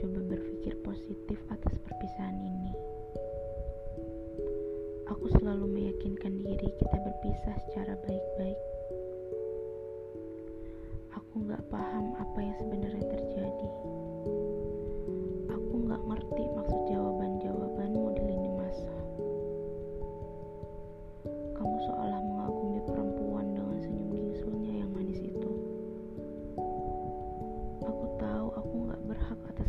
coba berpikir positif atas perpisahan ini. Aku selalu meyakinkan diri kita berpisah secara baik-baik. Aku nggak paham apa yang sebenarnya terjadi. Aku nggak ngerti maksud jawaban-jawabanmu di lini masa. Kamu seolah mengagumi perempuan dengan senyum gingsulnya yang manis itu. Aku tahu aku nggak berhak atas